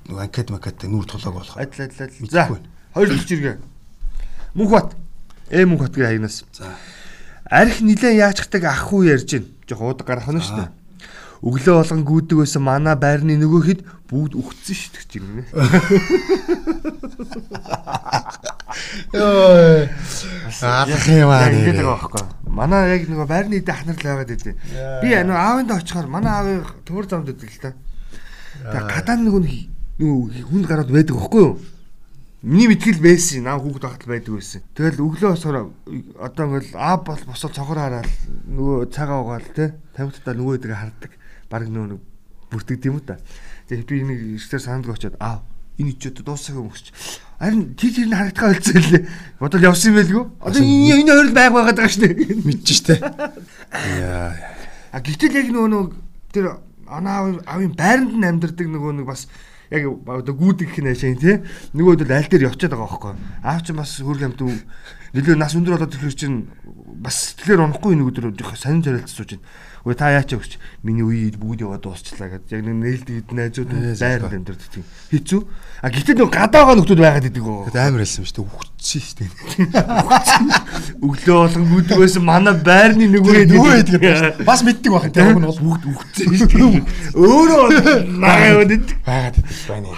нэг анкет макет нүүр тулааг болох. Адил адил адил. За хоёр дахь жиргээ. Мөнх бат. Э мөнх батгийн хаягнаас. За. Арх нилээ яачдаг ах уу ярьж гин. Жох уудаг гарах нь шүү дээ. Өглөө болгон гүйдэг байсан манай байрны нөгөө хэд бүгд үхсэн шүү дээ чинь. Йоо. Алах юм аа. Ингэж байгаа байхгүй. Манай яг нөгөө байрны идэ ахнар л байгаад идэв. Би нөгөө аавынд очихоор манай аавын төмөр замд идэг л та. Тэгээ гадаа нөгөө нөгөө хүнд гараад байдаг байхгүй юу? Миний мэтгэл байсан. Наа хүүхд багт л байдаг байсан. Тэгэл өглөө босоор одоо ингээл аа бол босоод цогоор хараад нөгөө цагаа угаал те. Тавигтаа нөгөө идэг хардаг. Бараг нөгөө нэг бүртгэд юм та. Тэгээ би нэг ихсээр сандг очоод аа энэ ичээд дуусах юм өгч. Харин тэр тэр нь харагдгаа болцсон лээ. Бодол явсан юм байлгүй. Одоо энэ энэ хоёр л байг байгаад байгаа шүү дээ. мэдчих штэ. Яа. А гэтэл яг нөгөө нөгөө тэр анаа аавын байранд нь амьдардаг нөгөө нэг бас яг одоо гүйдэг их нэшэн тий нөгөөд бол аль дээр явчихад байгаа байхгүй аав чинь бас хөрг амт нөлөө нас өндөр болоод тэр чинь бас сэтгэлээр унахгүй нэг өдөр сонин зориулж сууж байна үгүй та яач өгч миний үе бүгд яваад дуусчлаа гэдэг яг нэг нээлттэй найзууд зөв. амьдардаг тийм хэцүү а гэтэл нөгөө гадаагаа нөхдүүд байгаад идэг гоо Тэгэд амар хэлсэн шүү дээ. Үхчихсэн шүү дээ. өглөө болгон гүйдэг байсан манай байрны нөгөө Нөгөө гэдэг бас мэддэг байх тийм уг нь бол бүгд үхсэн шүү дээ өөрөө нагаа яваад идэг байгаад идэх байна.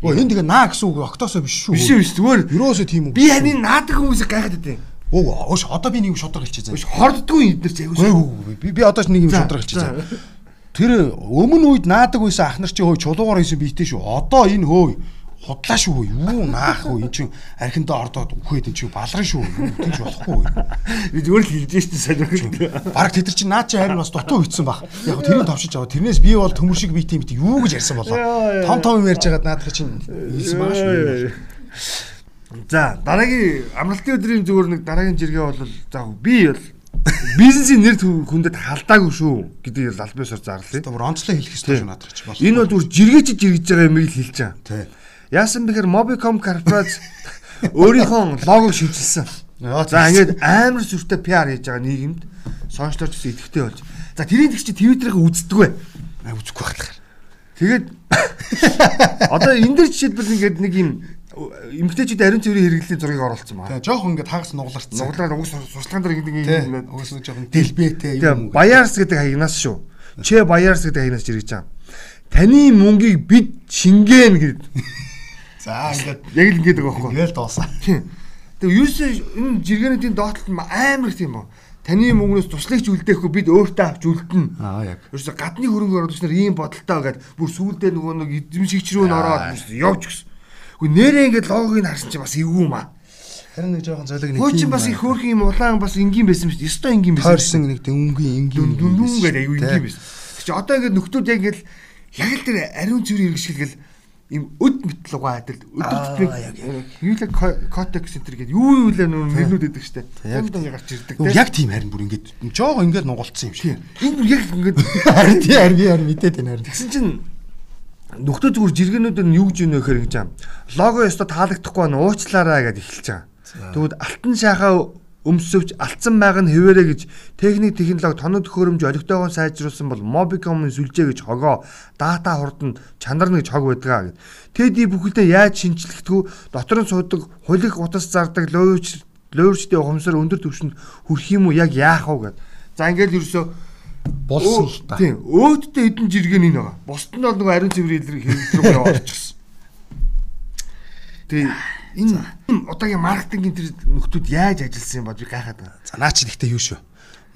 Өө энэ тэгээ наа гэсэн үг октосоо биш шүү. Биш биш зүгээр Юурөөсөө тийм үг. би харин наадаг хүмүүсийг гайхаад байдیں۔ Өө өөш одоо би нэг юм шудраг хэлчихэ Биш заа. хорддгүй эднэр аягүй. Өө би би одоо ч нэг юм шудраг хэлчихэ за. заа. Тэр өмнө үед наадаг байсан ах нар чи хөөе чулуугаар хийсэн биетэй шүү. Одоо энэ хөөе худлаа шүү юу наах уу эн чинь архиндаа ордоод үхээд эн чинь балран шүү тэгж болохгүй Би зүгээр л хэлж штэ сонирхолтой. Бараг тэд нар чинь наа чи харин бас дутуу хийцэн баг. Яг тэрийг товшиж аваа. Тэрнээс би бол төмөр шиг бит юм бит юу гэж ярьсан болоо. Том том юм ярьж байгаад наадах чинь хэлсэн байгаа шүү. За дараагийн амралтын өдрийн зүгээр нэг дараагийн жиргээ бол за би бол бизнесийн нэр хүндэд халдаагүй шүү гэдэг л аль биесээр зарлаа. Бүр онцлог хэлэх хэрэгтэй шүү наадах чинь. Энэ бол зүгээр жиргээч жиргэж байгаа юм ийг л хэлж байгаа. тий. Яасан бэхээр Mobicom корпорац өөрийнхөө логог шивжилсэн. За ингээд амар сүртэй PR хийж байгаа нийгэмд сончлооч гэсэн идэвхтэй болж. За тэрийн тэгч Twitter-ыг үздэг бай. Аа үзэхгүй байхлахаар. Тэгээд одоо энэ дэр жишээлбэл ингээд нэг юм эмгтээчүүд ариун цэврийн хэрэглэлийн зургийг оруулсан байна. Тэгээ жоох ингээд хагас нугларцсан. Нуглаад уг сурчлагын дээр ингээд юм. Угс нэг жоох дэлбэтэй Тэгээ юм. Баярс гэдэг хаягнаас шүү. Чэ Баярс гэдэг хаягнаас жиргэж байгаа. Таны мөнгийг бид шингээн гэд. За ингээд Яг л ингэдэг байгаа байхгүй. ингээл дуусаа. Тэгээ ерөөсөө энэ жиргэнүүдийн доотлол нь амар их тийм ба. Таны мөнгнөөс туслагч үлдээхгүй бид өөртөө авч үлдэнэ. Аа яг. Ерөөсөө гадны хөрөнгө оруулагч нар ийм бодолтой байгаад бүр сүүлдээ нөгөө нэг эзэмшигч рүү н ороод явж гисэн. Гэхдээ нэрээ ингээд логог нь харсан чинь бас эвгүй маа. Харин нэг жоохон золиг нэг. Хөө чинь бас их хөөрхөн юм улаан бас энгийн байсан шүү дээ. Ёстой энгийн байсан. тойрсон нэг дөнгөний энгийн дүн дүн дүн гэдэг аюу энгийн байсан. Тэг чи одоо ингээд нөхдүүд яг ингээд яг л тэр ариун цэврийн хэрэгшилгэл им өд мэтлугаа адил өдөр Аа, яг, тутмын хилэг котек центр гэдэг юу юу л нөр нэрнүүд өгдөг штэ. Яг- Яндаа гарч ирдэг Юу, те. Яг тийм харин бүр ингээд жоохон ингээд нугалцсан юм шиг. Энэ бүр яг ингээд Харин тий харин би харин мэдээд байна харин. тэгсэн чинь нөхдөө зүгээр жиргэнүүд нь юу гэж өгнө гэхээр ингэж юм. Лого ёстой таалагдахгүй байна уучлаарай гэдээ эхэлж байгаа. Тэгвэл алтан шахаа өмсөвч алдсан байг нь хэвээрээ гэж техник технологи тоног төхөөрөмж олигтойгоо сайжруулсан бол Mobicom-ын сүлжээ гэж хогоо дата хурдан чанар нэг хог байдгаа гэд. Тэд бүхэлдээ яаж шинжлэхдгүү дотор нь суудаг хулиг утас зардаг лоовч лоовчтой ухамсар өндөр түвшинд хүрх юм уу яг яах вэ гэд. За ингээд ерөөсөө Болсон л та. Тийм. Өөдтэй эдэн жиргэн энэ байгаа. Бусд нь бол нөгөө ариун цэврийн хэрэглэл рүү яваад очихсон. Тэгээ энэ удаагийн маркетингийн тэр нөхдүүд яаж ажилласан юм ба би гайхаад байна. За наа чи гэхдээ юу шүү.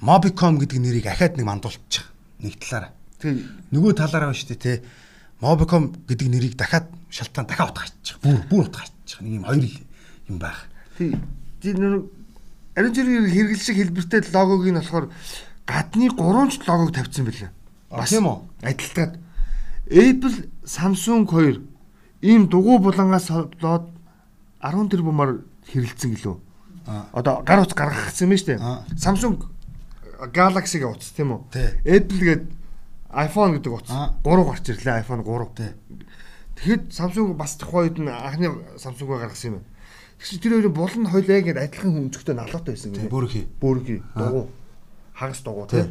Mobicom гэдэг нэрийг ахаад нэг мандуулчих. Нэг талаараа. Тэгээ Нөгөө талаараа ба шүү дээ те. Mobicom гэдэг нэрийг дахиад шалтгаан дахиад утгаачих. Бүр бүр утгаачих. Нэг юм хоёр юм байх. тий тий нөгөө ариун цэврийн хэрэглэл шиг хэлбэртэй логог нь болохоор гадны 3 ч логог тавьсан байлаа. А, тийм үү? Адилтгаад Apple, Samsung хоёр ийм дугуй булангаас болоод 10 тэрбумаар хэрэлцсэн гэлөө. Одоо гар утас гаргахсан юм шүү дээ. Samsung Galaxy-гийн утас тийм үү? Apple гээд iPhone гэдэг утас Аа. 3 гарч ирлээ iPhone 3. Тий. Тэгэхэд Samsung бас тухайн үед нь анхны Samsung-аа гаргасан юм байна. Тэгсэн тэр хоёрын булан хоёлаа ингээд адилхан өнцгтэй налуутай байсан Тий, гэнэ. бүрхий. Бөөргий дугуй. Хагас дугуй Тий.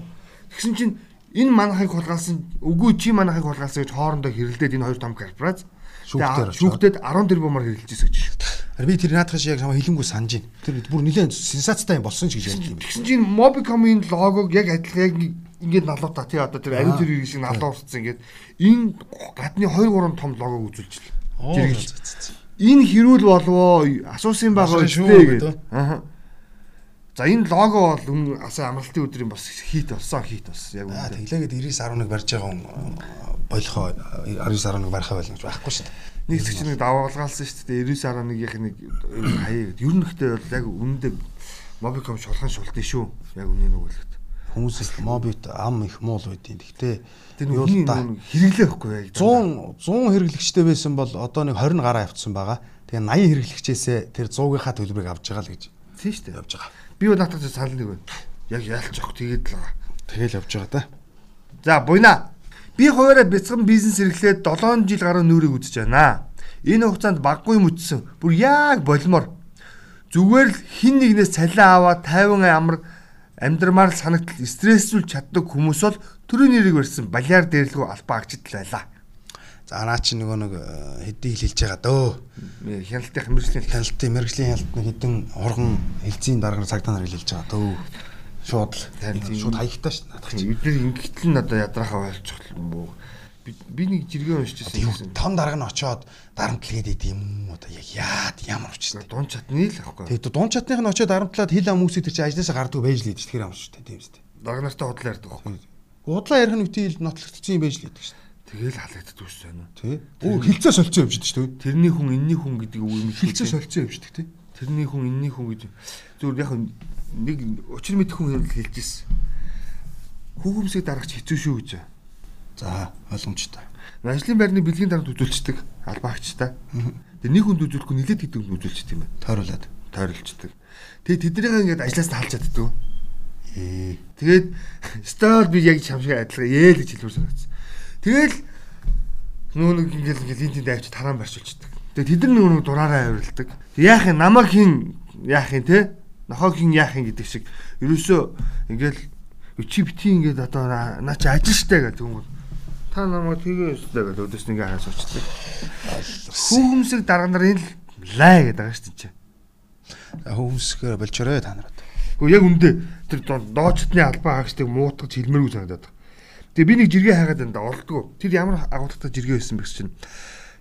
Тэгсэн чинь энэ манахыг хулгайлсан үгүй чи манахыг хулгайлсан гэж хоорондоо хэрэлдээд энэ хоёр том корпорац шүүхтэд 10 тэрбумаар хэрэлжсэн гэж шүү. Харин би тэр наадах шиг яг сама хэлэнгүү санаж байна. Тэр бүр нэлээд сенсацтай юм болсон ч гэж ярьж байна. Тэгсэн чинь Mobicom-ийн логог яг адилхан яг ингээд налуута тий одоо тэр ариун цэврийн шиг налуурсан ингээд энэ гадны 2 3 том логог үзүүлчихлээ. Жиргэж. Энэ хэрүүл болвоо асуусан байгаа шүү гэдэг. Аа. За энэ лого бол өмнө асаа амралтын өдрийн бас хит болсон хит болсон яг Аа үнэндээ. тэглээгээд 99.11 барьж байгаа хүн болохоо 99.11 барих байл гэж байхгүй шүү дээ. Нэг зэгч нэг даваалгаалсан шүү дээ 99.1-ийнх нэг хаяа гэдэг. Ер нь ихтэй бол яг үнэндээ Mobicom шулхан шултын шүү. Яг үнэ нэг үлгэж. Хүмүүс мобит ам их муул байдیں۔ Гэхдээ Тэр нүгний хэрэглээ байхгүй яг. 100 100 хэрэглэгчтэй байсан бол одоо нэг 20 гараа авцсан байгаа. Тэгээ 80 хэрэглэгчээсээ тэр 100-ийнхаа төлбөрийг авч байгаа л гэж тийм шүү дээ. явж байгаа. Би бол наатах санал нэг байна. Яг яалч авах тэгээд л байгаа. Тэгэл явж байгаа та. За буйна. Би хуваараа бяцхан бизнес эрхлээд 7 жил гаруй нүрийг үзэж байна. Энэ хугацаанд баггүй мөчсөн. Бүр яг болмоор. Зүгээр л хин нэгнээс цалин аваад 50 амар амьдрмаар л санагдтал стрессүүлж чаддаг хүмүүс бол төрийн нэрийг барьсан балиар дээрлгүй албаа агчд байлаа. За наа чи нөгөө нэг хэдий хэл хэлж байгаа дөө. Хяналтын мэрэгжлийн Хяналтын мэрэгжлийн хяналт нэг хэдэн урган хэлцийн дарга цагтаа нар хэлж байгаа дөө. Шууд л шууд хаягтай ш. Надах чи. бид нар ингэтэл нь одоо ядрахаа болчих юм бoo. Би нэг жиргээ уншижсэн. Том дарга нь очоод дарамтлгээд идэв юм одоо яг яад ямар учиртай. Дун чатны л ахгүй. Тэгээд дуун чатных нь очоод дарамтлаад хил ам хүмүүсийг тэр чи ажлаасаа гарддаг байж л идэв тэр юм шүү дээ тийм үстэй. Дарга нартай худлаа ярьдаг байхгүй. Удлаа ярих нь үгүй нотлогдсон юм байж л идэв шүү дээ. Тэгэл халагддаг ус байна. Тий. Оо хилцээ солилцсон юм шиг шүү дээ. Тэрний хүн энэний хүн гэдэг үг юм Хилцээ солилцсон юм шиг тий. Тэрний хүн энэний хүн гэж зүгээр яг нэг учир мэд хүн хэлж ирсэн. Хүүхэмсийг дарагч хэцүү шүү гэж. За ойлгомжтой. Ажлын байрны бэлгийн дарамт үзүүлцдэг албаагчтай. Тэгээ нэг хүнд үзүүлэхгүй нилээд гэдэг хүн үзүүлчихдэг юм байна. Тойруулаад. Тойролцдог. Тэгээ тэднийг ингээд ажлаас нь халж чаддаг. Ээ. Тэгээд стол би яг чамшиг адилхан ээл гэж хэлмээр санагдсан. Тэгэл нөө нэг ингээл ингээл энэ тэнд авчид тараан барьчилчдаг. Тэгээ тэд нар нөгөө дураараа авиралдаг. Тэг яах юм намайг хин яах юм те? Нохог хин яах юм гэдэг шиг ерөөсөө ингээл чи бити ингээд одоо наа чи ажил штэ гэдэг юм. Та намайг тэгээ өстэй гэдэг өдөөс нэг хаас очдаг. Хүүхэмсэг дарга нарын лай гэдэг байгаа шүү дээ. Хүмүүсгээр болчорой та нарт. Гэхдээ яг үндэ тэр доочтны албаа хаагчдыг муутгаж хэлмээргүй санагдаад байна. Тэгээ би нэг жиргээ хайгаад энэ олдгоо. Тэр ямар агуулгатай жиргээ байсан бэ чинь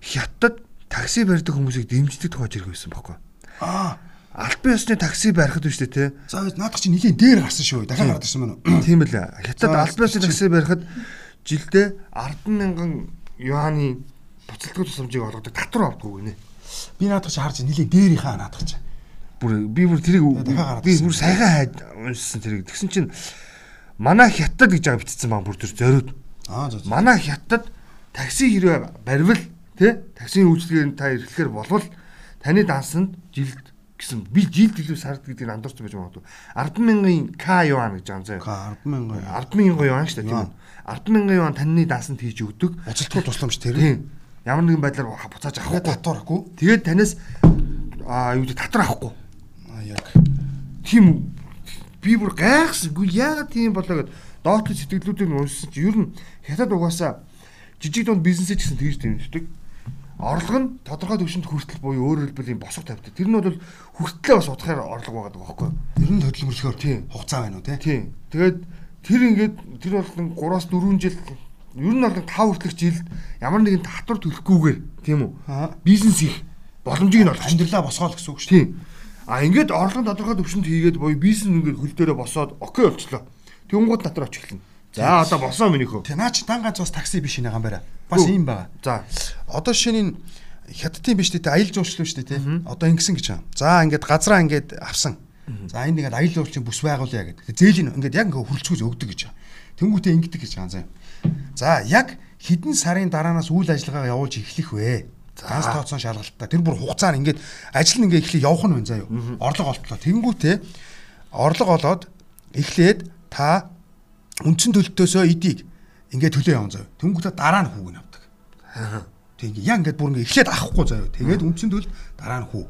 хятад такси барьдаг хүмүүсийг дэмждэг тухай жиргээ байсан байхгүй. Аа. Албан ёсны такси барихад биш үү те? За наадах чи нилийн дээр гарсан шүү. Дахиад гардаг юм байна. Тийм л. Хятад албан ёсны такси барихад жилдээ 10 мянган юаны буцалтгүй тусламжийг олгодог татвар авдаг гинэ. Би наадах чи харж нилийн дээрийнхаа наадах чи. Бүр би бүр тэрийг би бүр сайхан хайд уншсан тэрийг. Тэгсэн чинь манай хятад гэж байгаа бичсэн баг бүр тэр зориуд. Аа за. Манай хятад такси хэрвээ барьвал тий таксиний үйлчлэгээр та эрхлэхээр болвол таны дансанд жилд гэсэн би жилд илүү сард гэдгийг андуурч байж магадгүй 10 мянган к юан гэж байгаа юм заяа. Ка 10 мянган. 10 мянган юан шүү дээ тийм үү. 10 мянган юан таны дансанд хийж өгдөг. Уцалтгүй тусламж тэр. Ямар нэгэн байдлаар буцааж авахгүй. татвар авахгүй. Тэгээд танаас аа юу гэдэг татвар авахгүй. Аа яг. Тийм би бүр гайхсангүй яагаад тийм болоо гэд доотлоо сэтгэлүүдийг уншсан чи ер нь хятад угаасаа жижиг дунд бизнесээ ч гэсэн тэгж дэмждэг. Орлого нь тодорхой төвшөнд хүртэл буюу өөрөөр хэлбэл юм босго тавьдаг. Тэр нь бол хүртлээ бас удахаар орлого байгаа байхгүй юу? Ер нь хөдөлмөрлөхөөр Тийм. хугацаа байна уу? Тийм. Тэгээд тэр ингээд тэр бол 3-аас 4 жил ер нь бол 5 хүртэлх жилд ямар нэгэн татвар төлөхгүйгээр тийм үү? Бизнес их боломжийг нь олж Амьдралаа босгоол гэсэн үг шүү. Тийм. А ингээд орлого тодорхой төвшөнд хийгээд боё бизнес ингээд хөл дээрээ босоод окей болчлоо. Тэнгууд татвар авч эхэлнэ. За одоо босоо минийхөө. Тэ наа чи дан ганц бас такси биш нэ гамбараа. Бас ийм байгаа. За. Одоо шинийн хятадын биш дээ аялал жуулчлал дээ те. Одоо ингэсэн гэж байгаа. За ингээд газраа ингээд авсан. За энд ингээд аялал жуулчлалын бүс байгуулъя гэдэг. Зээлийн ингээд яг ингээд хөрөлцгөөс өгдөг гэж байгаа. Тэнгүүтээ ингэдэг гэж байгаа юм. За яг хэдэн сарын дараанаас үйл ажиллагаа явуулж эхлэх вэ? Ганц тооцоон шалгалттай. Тэр бүр хугацаа нь ингээд ажил нь ингээд эхлэх явах нь байна заа юу. Орлого олтлоо. Тэнгүүтээ орлого олоод эхлээд та үндсэн төлөлтөөсөө эдийг ингээд төлөө явна заа юу. Тэнгүүтээ дараа нь хүүг нь авдаг. Тэг ингээ яг ингээд бүр ингээ эхлээд авахгүй заа юу. Тэгээд үндсэн төлөлт дараа нь хүү.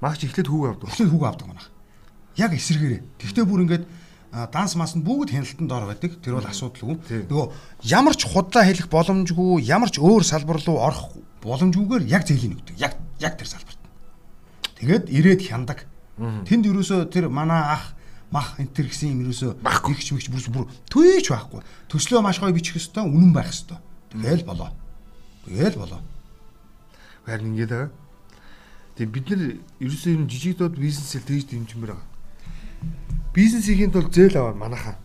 Магч эхлээд хүүг авдаг. Эхлээд хүүг авдаг манайх. Яг эсрэгээрээ. Тэгтээ бүр ингээд данс маснд бүгд хяналтанд ор байдаг. Тэр бол асуудалгүй. Нөгөө ямар ч худлаа хэлэх боломжгүй, ямар ч өөр салбар руу орох боломжгүйгээр яг зээлийн өгдөг. Яг яг тэр салбарт. Тэгээд ирээд хяндаг. Тэнд юусоо тэр манай ах мах энэ төр гэсэн юм юусоо ихч мэгч бүр бүр төвч байхгүй. Төслөө маш гоё бичих хэвээр үнэн байх хэвээр. Тэгэл болоо. Тэгэл болоо. Харин ингээд байгаа. Тэгээ бид нар ерөөсөө юм жижиг дод бизнесээр тэгж дэмжмээр байгаа. Бизнес хийхин тулд зээл аваа манайхаа.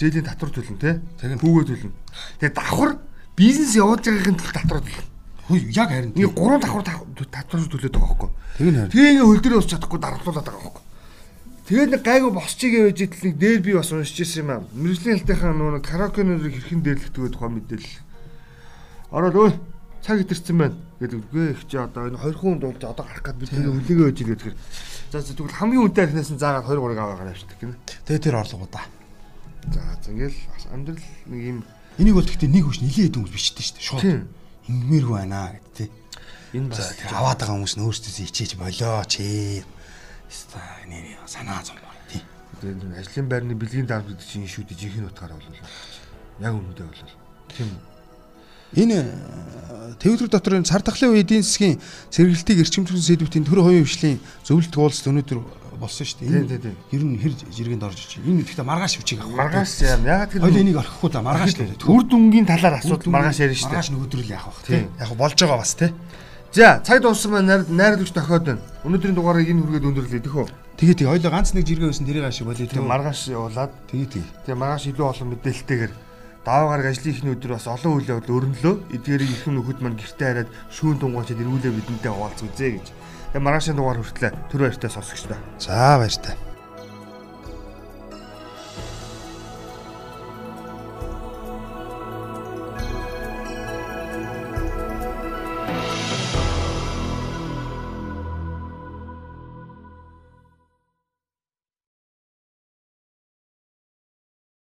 Зээлийн татвар төлнө те. Хүүгээ төлнө. Тэгээ давхар бизнес явуулж байгаагийн тулд татвар төлнө. Яг харин Ингээ гурван давхар та- татвар төлөөд байгаа байхгүй. Тэг нь харин. Тэгээ ингээ хөл дээр усч чадахгүй дарамтлуулаад байгаа байхгүй. Тэгээд нэг гайгүй босчиг явж идэл нэг дээр би бас уншиж ирсэн юм аа. Мэргэжлийн халтынхаа нөгөө нэг караокеныг хэрхэн дээрлэхдэг тухай мэдээлэл. Ороод өө цаг идэрсэн байна гэдэг үгүй их чи одоо энэ хоёр хүн дуулж одоо гарах гээд би тэгээ хүлээгээ өгч ирээд тэгэхээр за тэгвэл хамгийн үнэтэй архинаас нь заагаад 2 3-ыг аваагаар авчдаг гинэ. Тэгээ тэр орлогоо да. За за ингээл бас амьдрал нэг юм Энийг бол гэхдээ нэг хүч нилээд хүмүүс бичдэг шүү дээ. Шууд. Ингэмээргүй байна гэд тээ. энэ бас аваад байгаа хүмүүс нь өөрсдөөсөө ичээж болоо чи. Ста нэр санаа зомбор тий. тэгээд ажлын байрны бэлгийн дарамт гэдэг чинь шүү дээ жинхэнэ утгаараа болов. Яг үнэндээ болов. Тийм үү? Энэ э, төвлөр дотор энэ цар тахлын эдийн засгийн сэргэлтийг эрчимжүүлсэн сэдвүүдийн төр хоёрын хвшлийн зөвлөлт уулзалт өнөөдөр болсон шүү дээ. Тийм, тийм, тийм. Ер нь хэр жиргэнд орж ичээ. Энэ гэхдээ маргааш хүчийг авах. Маргааш яа ягаад Хоёул тэр энийг орхихгүй да маргааш л үү. үр дүнгийн талаар асуудал маргааш ярина шүү дээ. Маргааш нөгөөдрөл яах вэ? Тийм. Яг болж байгаа бас тий. За цаг дууссан маань найр- найруулагч тохиод байна. Өнөөдрийн дугаарыг энэ хүргээд өндөрлөе тэхүү. Тэгээ тэгээ хоёул ганц нэг жиргээ байсан тэрийг ашиг болоо Тэгээ тий. маргааш явуулаад Тэгээ тэгээ. тэгээ маргааш илүү олон мэдээлэлтэйгээр Даав гараг ажлын ихний өдөр бас олон үйл явдал өрнөлөө. Эдгээрийг их нөхөд маань гэртээ хараад шүүн тунгуучид эргүүлээ бидэнтэй хуваалц үзье гэж. Тэгээ маргаашийн дугаар хүртлээ түр баяртай сонсогчдоо. За баяртай.